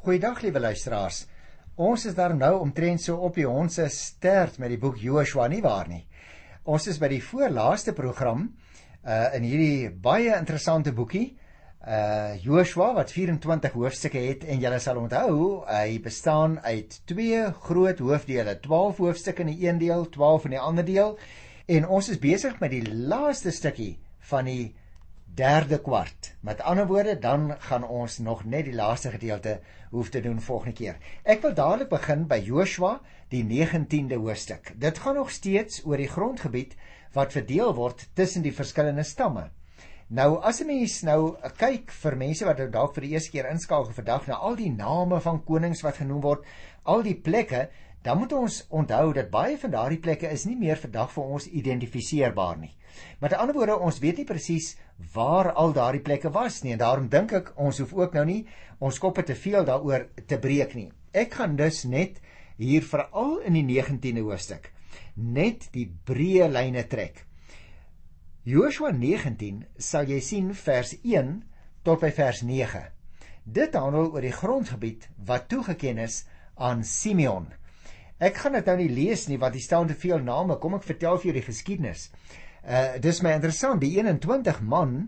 Goeiedag liewe luisteraars. Ons is daar nou omtrent so op die ons se stert met die boek Joshua nie waar nie. Ons is by die voorlaaste program uh in hierdie baie interessante boekie. Uh Joshua wat 24 hoofstukke het en julle sal onthou, hy bestaan uit twee groot hoofdele, 12 hoofstukke in die een deel, 12 in die ander deel. En ons is besig met die laaste stukkie van die derde kwart. Met ander woorde, dan gaan ons nog net die laaste gedeelte hoef te doen volgende keer. Ek wil dadelik begin by Joshua, die 19de hoofstuk. Dit gaan nog steeds oor die grondgebied wat verdeel word tussen die verskillende stamme. Nou as 'n mens nou kyk vir mense wat nou dalk vir die eerste keer inskakel vandag na al die name van konings wat genoem word, al die plekke, dan moet ons onthou dat baie van daardie plekke is nie meer vandag vir ons identifiseerbaar nie. Met ander woorde, ons weet nie presies waar al daardie plekke was nie en daarom dink ek ons hoef ook nou nie ons koppe te veel daaroor te breek nie. Ek gaan dus net hier veral in die 19de hoofstuk net die breë lyne trek. Joshua 19 sal jy sien vers 1 tot by vers 9. Dit handel oor die grondgebied wat toegeken is aan Simeon. Ek gaan dit nou nie lees nie want hier staan te veel name. Kom ek vertel vir julle die geskiedenis. Uh dis my interessant, die 21 man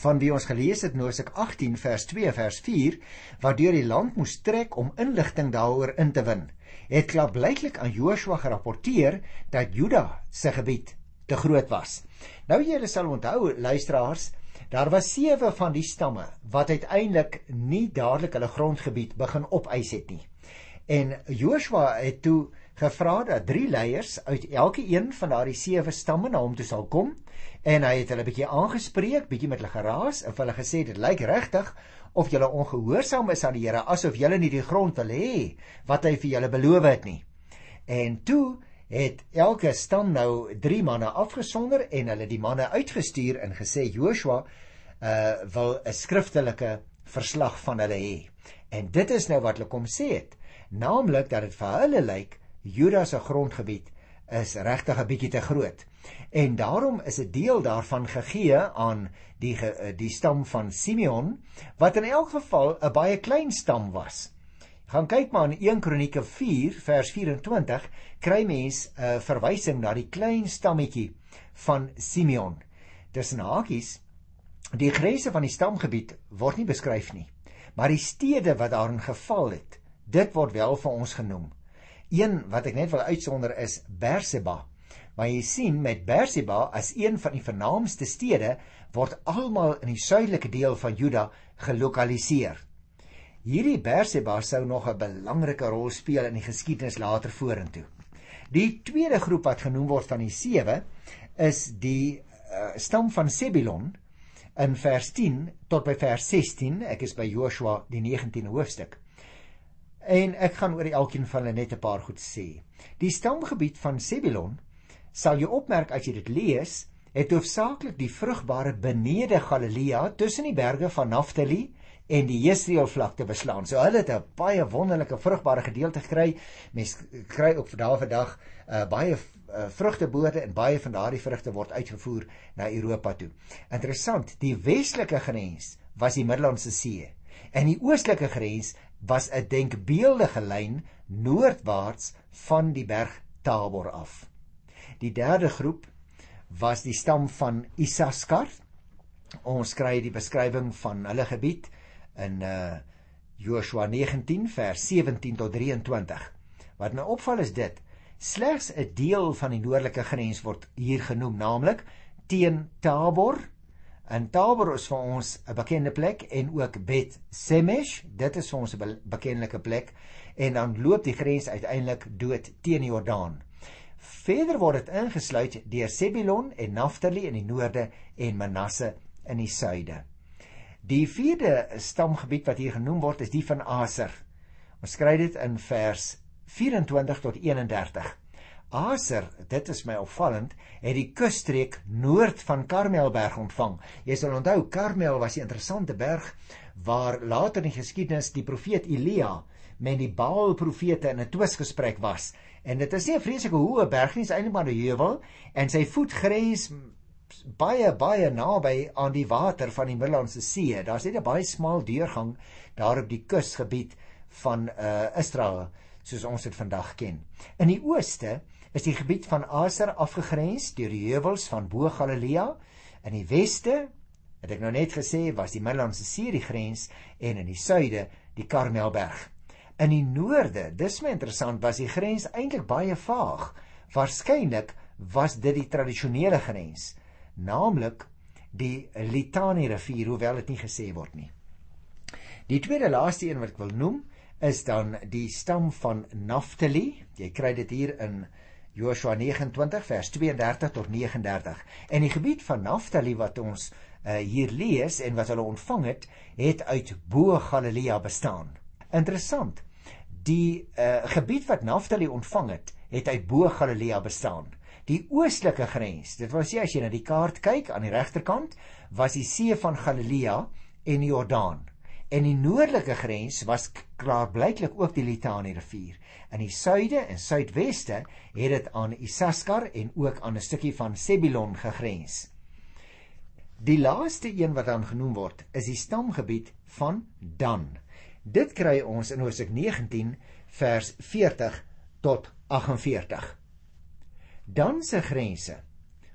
van wie ons gelees het Nosek 18 vers 2 vers 4 wat deur die land moes trek om inligting daaroor in te win het klaarblyklik aan Joshua gerapporteer dat Juda se gebied te groot was. Nou julle sal onthou luisteraars, daar was sewe van die stamme wat uiteindelik nie dadelik hulle grondgebied begin opeis het nie. En Joshua het toe gevra dat drie leiers uit elke een van daardie sewe stamme na hom toe sal kom en hy het hulle bietjie aangespreek, bietjie met hulle geraas en hulle gesê dit lyk regtig of julle ongehoorsaam is aan die Here asof julle nie die grond wil hê wat hy vir julle beloof het nie. En toe het elke stam nou 3 manne afgesonder en hulle die manne uitgestuur en gesê Joshua uh wil 'n skriftelike verslag van hulle hê. En dit is nou wat hulle kom sê het, naamlik dat dit vir hulle lyk Juda se grondgebied is regtig 'n bietjie te groot. En daarom is 'n deel daarvan gegee aan die die stam van Simeon wat in elk geval 'n baie klein stam was. Gaan kyk maar in 1 Kronieke 4 vers 24 kry mens 'n verwysing na die klein stammetjie van Simeon. Tussen hakies die grense van die stamgebied word nie beskryf nie, maar die stede wat daarin geval het, dit word wel vir ons genoem. Een wat ek net wil uitsonder is Berseba Maar jy sien met Berseba as een van die vernaamste stede word almal in die suidelike deel van Juda gelokaliseer. Hierdie Berseba sou nog 'n belangrike rol speel in die geskiedenis later vorentoe. Die tweede groep wat genoem word van die sewe is die uh, stam van Sebilon in vers 10 tot by vers 16. Ek is by Joshua die 19de hoofstuk. En ek gaan oor elkeen van hulle net 'n paar goed sê. Die stamgebied van Sebilon sal jy opmerk as jy dit lees, het hoofsaaklik die vrugbare benede Galilea tussen die berge van Naftali en die Jesreel vlakte beslaan. So hulle het 'n baie wonderlike vrugbare gedeelte gekry. Mens kry ook vandag vandag uh, baie uh, vrugteboorde en baie van daardie vrugte word uitgevoer na Europa toe. Interessant, die westelike grens was die Middellandse See en die oostelike grens was 'n denkbeeldige lyn noordwaarts van die berg Tabor af. Die derde groep was die stam van Isaskar. Ons kry die beskrywing van hulle gebied in uh Joshua 19 vers 17 tot 23. Wat my opval is dit: slegs 'n deel van die noordelike grens word hier genoem, naamlik teen Tabor. En Tabor is vir ons 'n bekende plek en ook Bet Semesh, dit is vir ons 'n bekendelike plek en dan loop die grens uiteindelik dood teen die Jordaan. Verder word dit ingesluit deur Sebilon en Naftali in die noorde en Manasse in die suide. Die vierde stamgebied wat hier genoem word is die van Aser. Ons skryf dit in vers 24 tot 31. Aser, dit is my opvallend, het die kusstreek noord van Karmelberg ontvang. Jy sal onthou Karmel was 'n interessante berg waar later in die geskiedenis die profeet Elia met die Baal profete in 'n twisgesprek was. En dit is nie 'n vreeslike hoë berg nie, dit is eintlik maar 'n heuwel en sy voet grens baie baie naby aan die water van die Middellandse See. Daar's net 'n baie smal deurgang daar op die kusgebied van uh Israel soos ons dit vandag ken. In die ooste is die gebied van Aser afgegrens deur die heuwels van bo Galilea. In die weste, het ek nou net gesê, was die Middellandse See die grens en in die suide die Karmelberg. In die noorde, dis my interessant, was die grens eintlik baie vaag. Waarskynlik was dit die tradisionele grens, naamlik die Litani rivier, hoewel dit nie gesê word nie. Die tweede laaste een wat ek wil noem, is dan die stam van Naphtali. Jy kry dit hier in Joshua 29 vers 32 tot 39. En die gebied van Naphtali wat ons uh, hier lees en wat hulle ontvang het, het uit bo Galilea bestaan. Interessant. Die uh, gebied wat Naphtali ontvang het, het uit bo Galilea bestaan. Die oostelike grens, dit wil sê as jy na die kaart kyk aan die regterkant, was die see van Galilea en die Jordaan. En die noordelike grens was klaarblyklik ook die Litani rivier. In die suide en suidweste het dit aan Isaskar en ook aan 'n stukkie van Sebilon gegrens. Die laaste een wat dan genoem word, is die stamgebied van Dan. Dit kry ons in Hosea 19 vers 40 tot 48. Dan se grense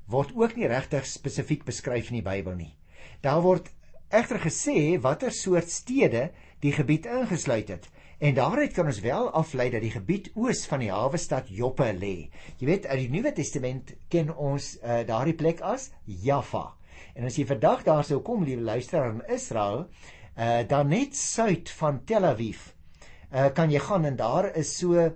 word ook nie regtig spesifiek beskryf in die Bybel nie. Daar word egter gesê watter soort stede die gebied ingesluit het. En daaruit kan ons wel aflei dat die gebied oos van die hawe stad Joppe lê. Jy weet, uit die Nuwe Testament ken ons uh, daardie plek as Jaffa. En as jy vandag daar sou kom, liewe luisteraar in Israel, uh, dan net suid van Tel Aviv, uh, kan jy gaan en daar is so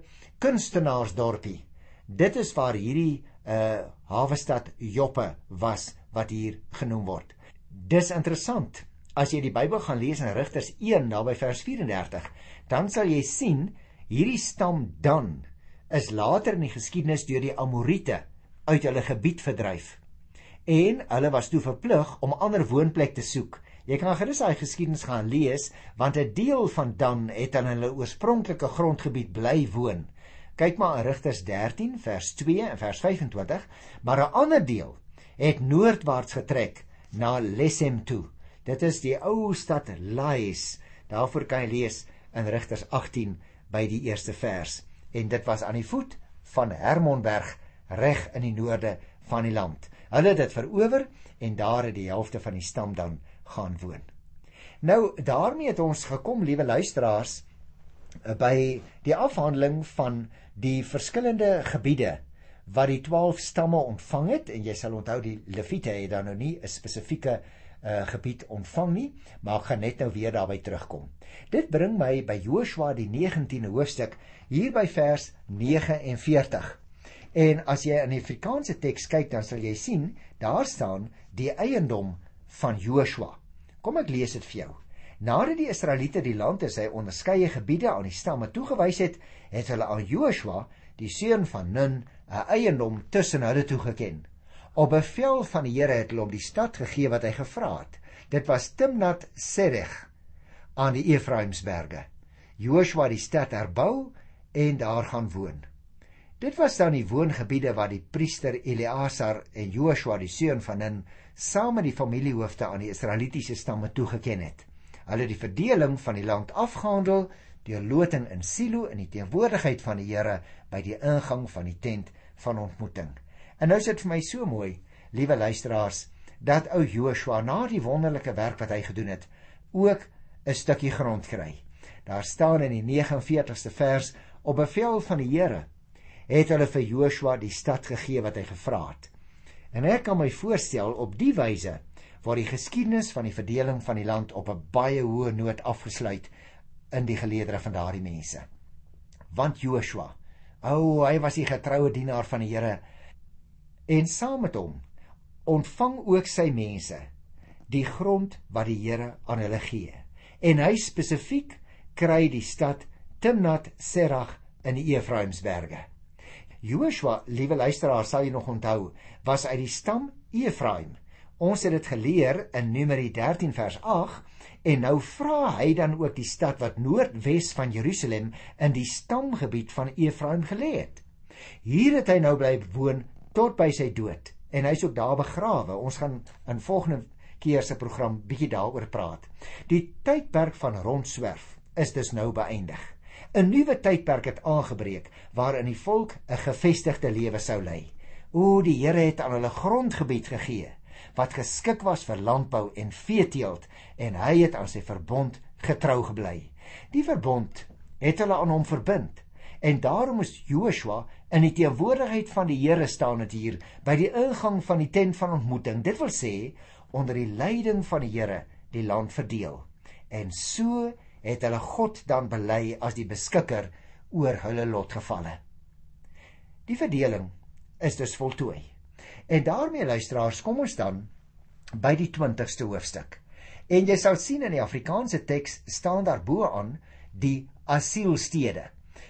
kunstenaarsdorpie. Dit is waar hierdie uh, hawe stad Joppe was wat hier genoem word. Dis interessant. As jy die Bybel gaan lees in Rigters 1 naby vers 34, dan sal jy sien hierdie stam Dan is later in die geskiedenis deur die Amorite uit hulle gebied verdryf. En hulle was toe verplig om ander woonplek te soek. Jy kan gerus daai geskiedenis gaan lees want 'n deel van Dan het aan hulle oorspronklike grondgebied bly woon. Kyk maar in Rigters 13 vers 2 en vers 25, maar 'n ander deel het noordwaarts getrek na Lesem toe. Dit is die ou stad Lais. Daarvoor kan jy lees in Rigters 18 by die eerste vers. En dit was aan die voet van Hermonberg reg in die noorde van die land. Hulle het dit verower en daar het die helfte van die stam dan gaan woon. Nou daarmee het ons gekom, liewe luisteraars, by die afhandeling van die verskillende gebiede wat die 12 stamme ontvang het en jy sal onthou die Lewiete het dan nou nie 'n spesifieke uh, gebied ontvang nie, maar ek gaan net nou weer daarby terugkom. Dit bring my by Joshua die 19de hoofstuk hier by vers 49. En as jy in die Afrikaanse teks kyk, dan sal jy sien daar staan die eiendom van Joshua. Kom ek lees dit vir jou. Nadat die Israeliete die land in sy onderskeie gebiede aan die stamme toegewys het, het hulle aan Joshua, die seun van Nun, 'n eiendom tussen hulle toegeken. Op bevel van die Here het hulle hom die stad gegee wat hy gevra het. Dit was Timnat Sereg aan die Efraimsberge. Joshua die stad herbou en daar gaan woon. Dit was dan die woongebiede wat die priester Eleazar en Joshua die seun van Nun saam met die familiehoofde aan die Israelitiese stamme toegeken het. Hulle het die verdeling van die land afgehandel deur loting in Silo in die teenwoordigheid van die Here by die ingang van die tent van ontmoeting. En nou is dit vir my so mooi, liewe luisteraars, dat ou Joshua na die wonderlike werk wat hy gedoen het, ook 'n stukkie grond kry. Daar staan in die 49ste vers op bevel van die Here het hulle vir Joshua die stad gegee wat hy gevra het. En ek kan my voorstel op die wyse waar die geskiedenis van die verdeling van die land op 'n baie hoë noot afgesluit in die geleedere van daardie mense. Want Joshua O, oh, hy was die getroue dienaar van die Here. En saam met hom ontvang ook sy mense die grond wat die Here aan hulle gee. En hy spesifiek kry die stad Timnat Serach in die Efraimsberge. Joshua, liewe luisteraars, sal jy nog onthou, was uit die stam Efraim. Ons het dit geleer in Numeri 13 vers En nou vra hy dan ook die stad wat noordwes van Jerusalem in die stamgebied van Efraim gelê het. Hier het hy nou bly woon tot by sy dood en hy's ook daar begrawe. Ons gaan in volgende keer se program bietjie daaroor praat. Die tydperk van rondswerf is dus nou beëindig. 'n Nuwe tydperk het aangebreek waarin die volk 'n gevestigde lewe sou lei. O, die Here het aan hulle grondgebied gegee wat geskik was vir landbou en veeteelt en hy het aan sy verbond getrou gebly. Die verbond het hulle aan hom verbind en daarom moes Joshua in die teenwoordigheid van die Here staan het hier by die ingang van die tent van ontmoeting. Dit wil sê onder die leiding van die Here die land verdeel. En so het hulle God dan bely as die beskikker oor hulle lotgevalle. Die verdeling is dus voltooi. En daarmee luisteraars, kom ons dan by die 20ste hoofstuk. En jy sal sien in die Afrikaanse teks staan daar bo aan die asielstede.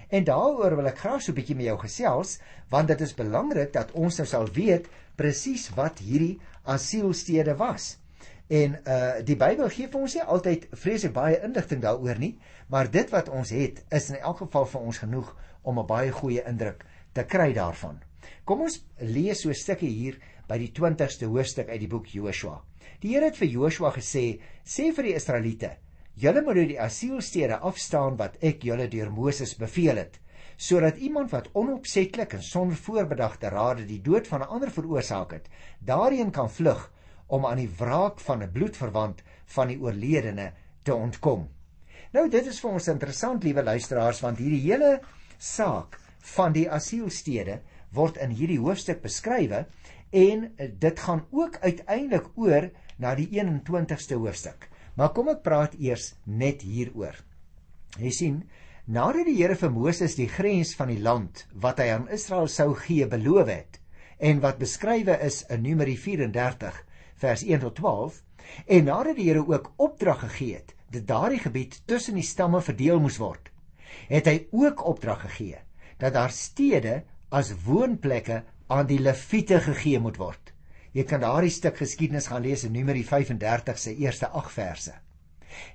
En daaroor wil ek graag so 'n bietjie met jou gesels, want dit is belangrik dat ons nou sal weet presies wat hierdie asielstede was. En uh die Bybel gee vir ons nie altyd vreeslik baie inligting daaroor nie, maar dit wat ons het is in elk geval vir ons genoeg om 'n baie goeie indruk te kry daarvan. Kom ons lees so 'n stukkie hier by die 20ste hoofstuk uit die boek Joshua. Die Here het vir Joshua gesê: "Sê vir die Israeliete: Julle moet die asielstede afstaan wat ek julle deur Moses beveel het, sodat iemand wat onopsetlik en sonder voorbedagte rade die dood van 'n ander veroorsaak het, daarin kan vlug om aan die wraak van 'n bloedverwant van die oorledene te ontkom." Nou dit is vir ons interessant, liewe luisteraars, want hierdie hele saak van die asielstede word in hierdie hoofstuk beskrywe en dit gaan ook uiteindelik oor na die 21ste hoofstuk. Maar kom ek praat eers net hieroor. Jy sien, nadat die Here vir Moses die grens van die land wat hy aan Israel sou gee beloof het en wat beskrywe is in Numeri 34 vers 1 tot 12 en nadat die Here ook opdrag gegee het dat daardie gebied tussen die stamme verdeel moes word, het hy ook opdrag gegee dat daar stede as woonplekke aan die leviete gegee moet word. Jy kan daardie stuk geskiedenis gaan lees in Numeri 35 se eerste 8 verse.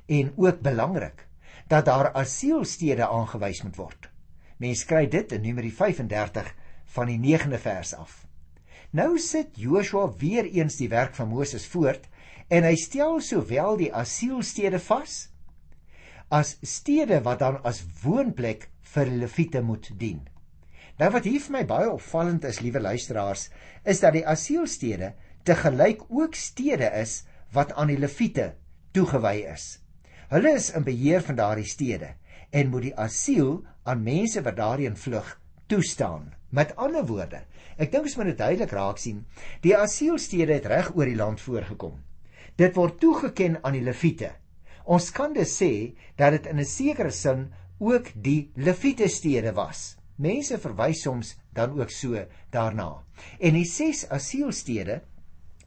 En ook belangrik dat daar asielstede aangewys moet word. Mense kry dit in Numeri 35 van die 9de vers af. Nou sit Joshua weer eens die werk van Moses voort en hy stel sowel die asielstede vas as stede wat dan as woonplek vir leviete moet dien. Nou wat hier vir my baie opvallend is, liewe luisteraars, is dat die asielstede te gelyk ook stede is wat aan die leviete toegewy is. Hulle is in beheer van daardie stede en moet die asiel aan mense wat daarin vlug toestaan. Met ander woorde, ek dink ons moet dit duidelik raak sien, die asielstede het reg oor die land voorgekom. Dit word toegeken aan die leviete. Ons kan dus sê dat dit in 'n sekere sin ook die leviete stede was. Mense verwys soms dan ook so daarna. En die ses asielstede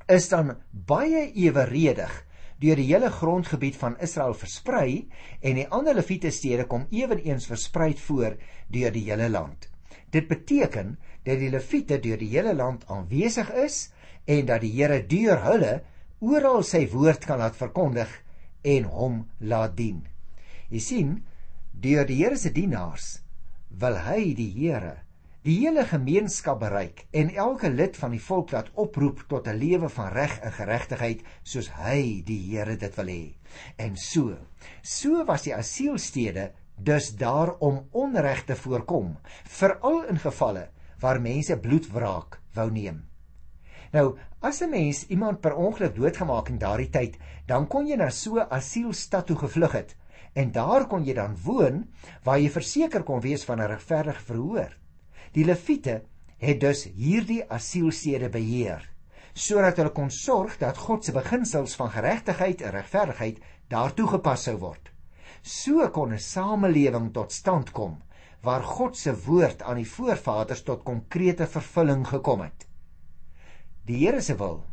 is dan baie eweredig deur die hele grondgebied van Israel versprei en die ander Lewiete stede kom ewenigs versprei voor deur die hele land. Dit beteken dat die Lewiete deur die hele land aanwesig is en dat die Here deur hulle oral sy woord kan laat verkondig en hom laat dien. Jy sien, deur die Here se dienaars wil hy die Here die hele gemeenskap bereik en elke lid van die volk laat oproep tot 'n lewe van reg en geregtigheid soos hy die Here dit wil hê. En so, so was die asielstede dus daar om onreg te voorkom, veral in gevalle waar mense bloedwraak wou neem. Nou, as 'n mens iemand per ongeluk doodgemaak in daardie tyd, dan kon jy na so 'n asielstad toe gevlug het en daar kon jy dan woon waar jy verseker kon wees van 'n regverdige verhoor. Die leviete het dus hierdie asielstede beheer sodat hulle kon sorg dat God se beginsels van geregtigheid en regverdigheid daartoe gepas sou word. So kon 'n samelewing tot stand kom waar God se woord aan die voorvaders tot konkrete vervulling gekom het. Die Here se wil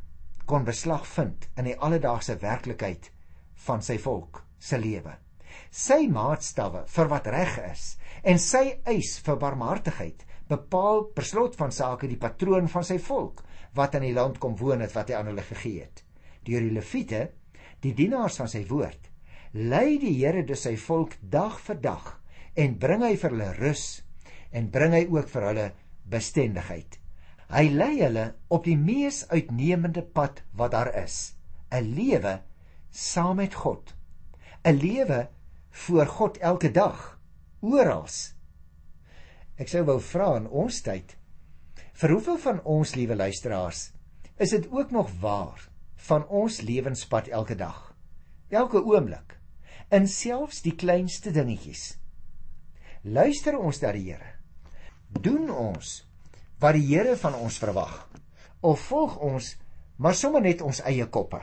kon beslag vind in die alledaagse werklikheid van sy volk se lewe sy maatstawwe vir wat reg is en sy eis vir barmhartigheid bepaal per slot van sake die patroon van sy volk wat in die land kom woon het wat hy aan hulle gegee het deur die leviete die dienaars van sy woord lei die Here dus sy volk dag vir dag en bring hy vir hulle rus en bring hy ook vir hulle bestendigheid Hy lei hulle op die mees uitnemende pad wat daar is, 'n lewe saam met God. 'n Lewe voor God elke dag, oral. Ek sou wou vra in ons tyd, vir hoeveel van ons liewe luisteraars, is dit ook nog waar van ons lewenspad elke dag? Elke oomblik, in selfs die kleinste dingetjies. Luister ons na die Here. Doen ons wat die Here van ons verwag of volg ons maar sommer net ons eie koppe.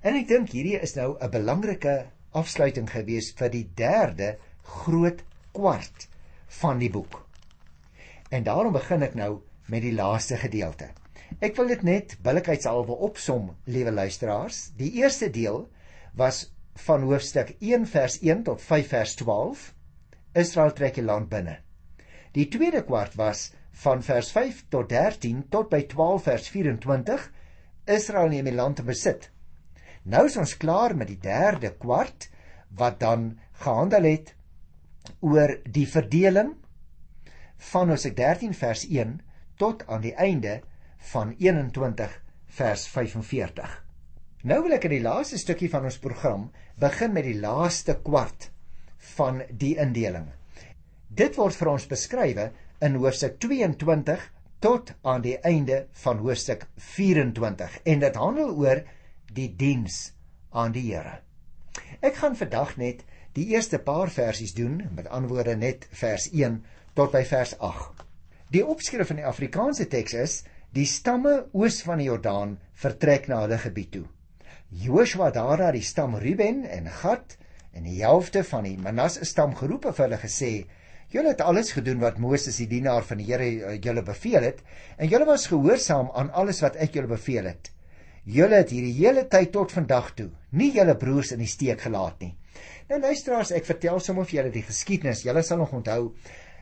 En ek dink hierdie is nou 'n belangrike afsluiting gewees vir die derde groot kwart van die boek. En daarom begin ek nou met die laaste gedeelte. Ek wil dit net billikheidshalwe opsom, liewe luisteraars. Die eerste deel was van hoofstuk 1 vers 1 tot 5 vers 12. Israel trek die land binne. Die tweede kwart was van vers 5 tot 13 tot by 12 vers 24 Israel neem die land te besit. Nou is ons klaar met die derde kwart wat dan gehandel het oor die verdeling van Hosea 13 vers 1 tot aan die einde van 21 vers 45. Nou wil ek in die laaste stukkie van ons program begin met die laaste kwart van die indeling. Dit word vir ons beskrywe in hoofstuk 22 tot aan die einde van hoofstuk 24 en dit handel oor die diens aan die Here. Ek gaan vandag net die eerste paar versies doen, met antwoorde net vers 1 tot by vers 8. Die opskrif van die Afrikaanse teks is: Die stamme oos van die Jordaan vertrek na hulle gebied toe. Joshua daar na die stam Ruben en Gad en die helfte van die Manasse stam geroep en vir hulle gesê: Julle het alles gedoen wat Moses die dienaar van die Here eh, julle beveel het en julle was gehoorsaam aan alles wat ek julle beveel het. Julle het hierdie hele tyd tot vandag toe nie julle broers in die steek gelaat nie. Nou luisteraars, ek vertel sommer vir julle die geskiedenis. Julle sal nog onthou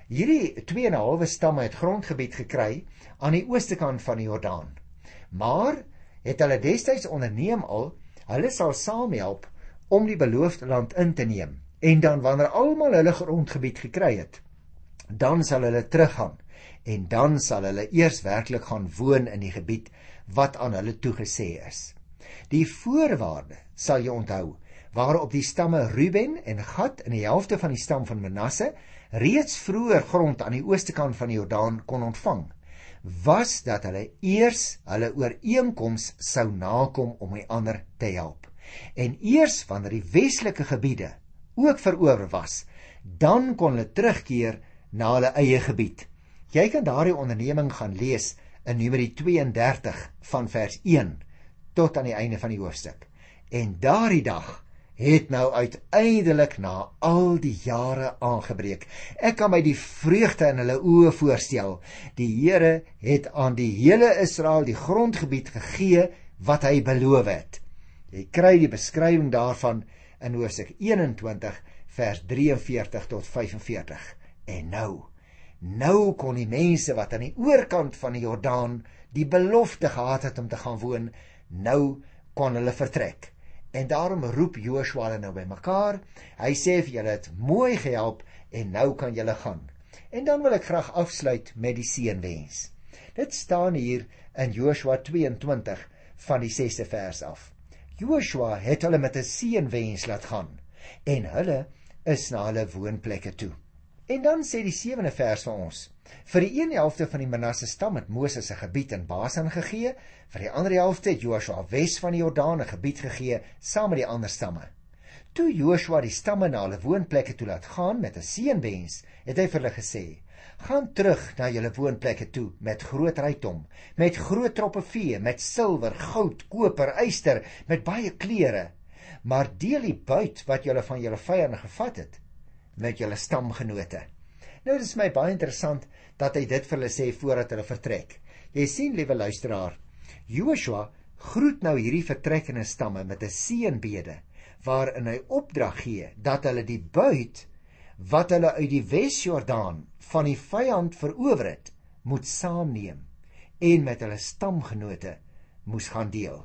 hierdie 2 en 'n halwe stamme het grondgebied gekry aan die ooste kant van die Jordaan. Maar het hulle destyds onderneem al, hulle sal saamhelp om die beloofde land in te neem. En dan wanneer almal hulle grondgebied gekry het, dan sal hulle teruggaan en dan sal hulle eers werklik gaan woon in die gebied wat aan hulle toegesê is. Die voorwaarde sal jy onthou waarop die stamme Ruben en Gad in die helfte van die stam van Manasse reeds vroeër grond aan die ooste kant van die Jordaan kon ontvang was dat hulle eers hulle ooreenkoms sou nakom om die ander te help. En eers wanneer die westelike gebiede ook verower was, dan kon hulle terugkeer na hulle eie gebied. Jy kan daardie onderneming gaan lees in Numeri 32 van vers 1 tot aan die einde van die hoofstuk. En daardie dag het nou uiteindelik na al die jare aangebreek. Ek kan my die vreugde in hulle oë voorstel. Die Here het aan die hele Israel die grondgebied gegee wat hy beloof het. Jy kry die beskrywing daarvan in Hosea 21 vers 43 tot 45. En nou, nou kon die mense wat aan die oorkant van die Jordaan die belofte gehad het om te gaan woon, nou kon hulle vertrek. En daarom roep Joshua hulle nou bymekaar. Hy sê vir julle het mooi gehelp en nou kan julle gaan. En dan wil ek graag afsluit met die seënwens. Dit staan hier in Joshua 22 van die 6ste vers af. Joshua het hulle met 'n seënwens laat gaan en hulle is na hulle woonplekke toe. En dan sê die 7de vers vir ons: Vir die een helfte van die Manasse stam het Moses se gebied in Basan gegee, vir die ander helfte het Joshua wes van die Jordaan 'n gebied gegee saam met die ander stamme. Toe Joshua die stamme na hulle woonplekke toe laat gaan met 'n seënwens, het hy vir hulle gesê: gaan terug na julle woonplekke toe met groot rykdom, met groot troppe vee, met silwer, goud, koper, yster, met baie klere. Maar deel die buit wat julle van julle vyande gevat het met julle stamgenote. Nou dis my baie interessant dat hy dit vir hulle sê voordat hulle vertrek. Jy sien, liewe luisteraar, Joshua groet nou hierdie vertrekkende stamme met 'n seënbede waarin hy opdrag gee dat hulle die buit wat hulle uit die Wes-Jordaan van die vyand verower het, moet saamneem en met hulle stamgenote moes gaan deel.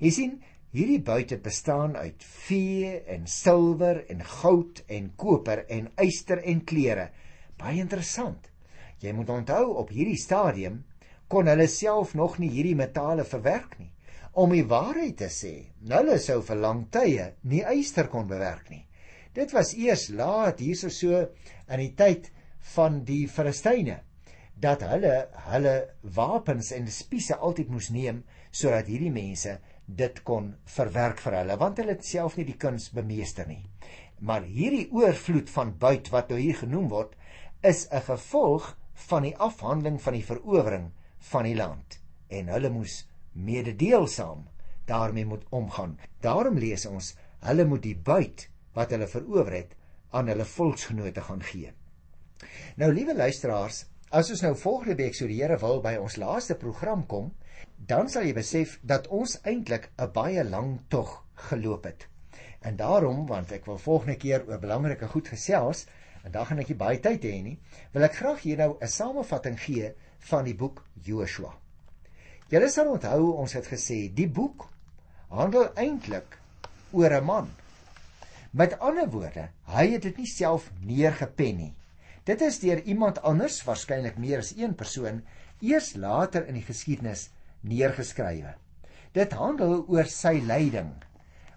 Jy sien, hierdie buite bestaan uit vee en silwer en goud en koper en yster en klere. Baie interessant. Jy moet onthou op hierdie stadium kon hulle self nog nie hierdie metale verwerk nie. Om die waarheid te sê, hulle sou vir lang tye nie yster kon bewerk nie. Dit was eers laat hierso so in die tyd van die Filistyne dat hulle hulle wapens en spiese altyd moes neem sodat hierdie mense dit kon verwerk vir hulle want hulle het self nie die kuns bemeester nie. Maar hierdie oorvloed van buit wat nou hier genoem word, is 'n gevolg van die afhandeling van die verowering van die land en hulle moes mededeelsaam daarmee moet omgaan. Daarom lees ons, hulle moet die buit wat hulle verower het aan hulle volksgenote gaan gee. Nou liewe luisteraars, as ons nou volgende week so die Here wil by ons laaste program kom, dan sal jy besef dat ons eintlik 'n baie lang tog geloop het. En daarom, want ek wil volgende keer oor belangrike goed gesels, en dan gaan ek nie baie tyd hê nie, wil ek graag hier nou 'n samevatting gee van die boek Joshua. Julle sal onthou ons het gesê die boek handel eintlik oor 'n man. Met ander woorde, hy het dit nie self neergepen nie. Dit is deur iemand anders, waarskynlik meer as een persoon, eers later in die geskiedenis neergeskrywe. Dit handel oor sy lyding.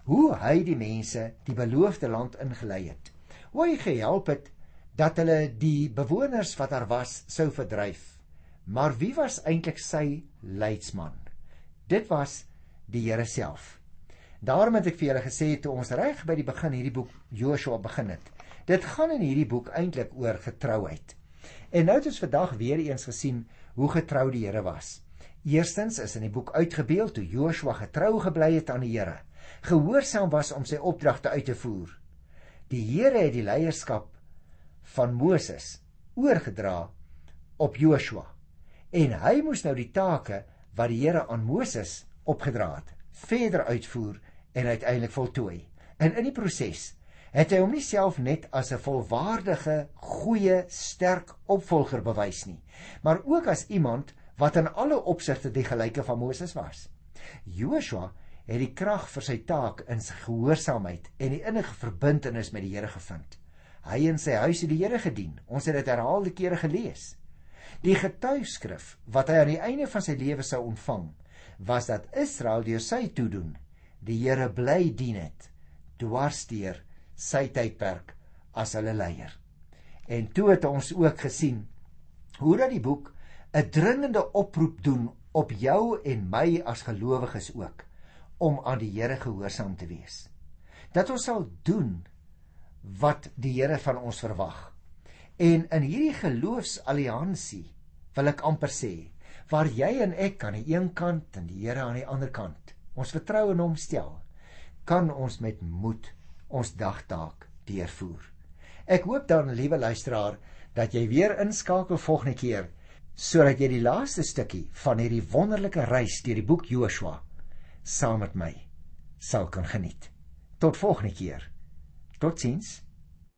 Hoe hy die mense die beloofde land ingelei het. Hoe hy gehelp het dat hulle die bewoners wat daar was sou verdryf. Maar wie was eintlik sy leidsman? Dit was die Here self. Daarom het ek vir julle gesê toe ons reg by die begin hierdie boek Joshua begin het. Dit gaan in hierdie boek eintlik oor getrouheid. En nou het ons vandag weer eens gesien hoe getrou die Here was. Eerstens is in die boek uitgebeeld hoe Joshua getrou gebly het aan die Here, gehoorsaam was om sy opdragte uit te voer. Die Here het die leierskap van Moses oorgedra op Joshua en hy moes nou die take wat die Here aan Moses opgedra het, verder uitvoer en uiteindelik voltooi. En in die proses het hy hom nie self net as 'n volwaardige, goeie, sterk opvolger bewys nie, maar ook as iemand wat in alle opsigte die gelyke van Moses was. Joshua het die krag vir sy taak in sy gehoorsaamheid en die innige verbintenis met die Here gevind. Hy en sy huis het die Here gedien. Ons het dit herhaalde kere gelees. Die getuigskrif wat hy aan die einde van sy lewe sou ontvang, was dat Israel deur sy toedoen die Here bly dien het dwarsteer sy tydperk as hulle leier. En toe het ons ook gesien hoe dat die boek 'n dringende oproep doen op jou en my as gelowiges ook om aan die Here gehoorsaam te wees. Dat ons sal doen wat die Here van ons verwag. En in hierdie geloofsalliansie wil ek amper sê, waar jy en ek aan die een kant en die Here aan die ander kant, ons vertrou in hom stel, kan ons met moed ons dagtaak deurvoer. Ek hoop dan, liewe luisteraar, dat jy weer inskakel volgende keer sodat jy die laaste stukkie van hierdie wonderlike reis deur die boek Joshua saam met my sal kan geniet. Tot volgende keer. Totsiens.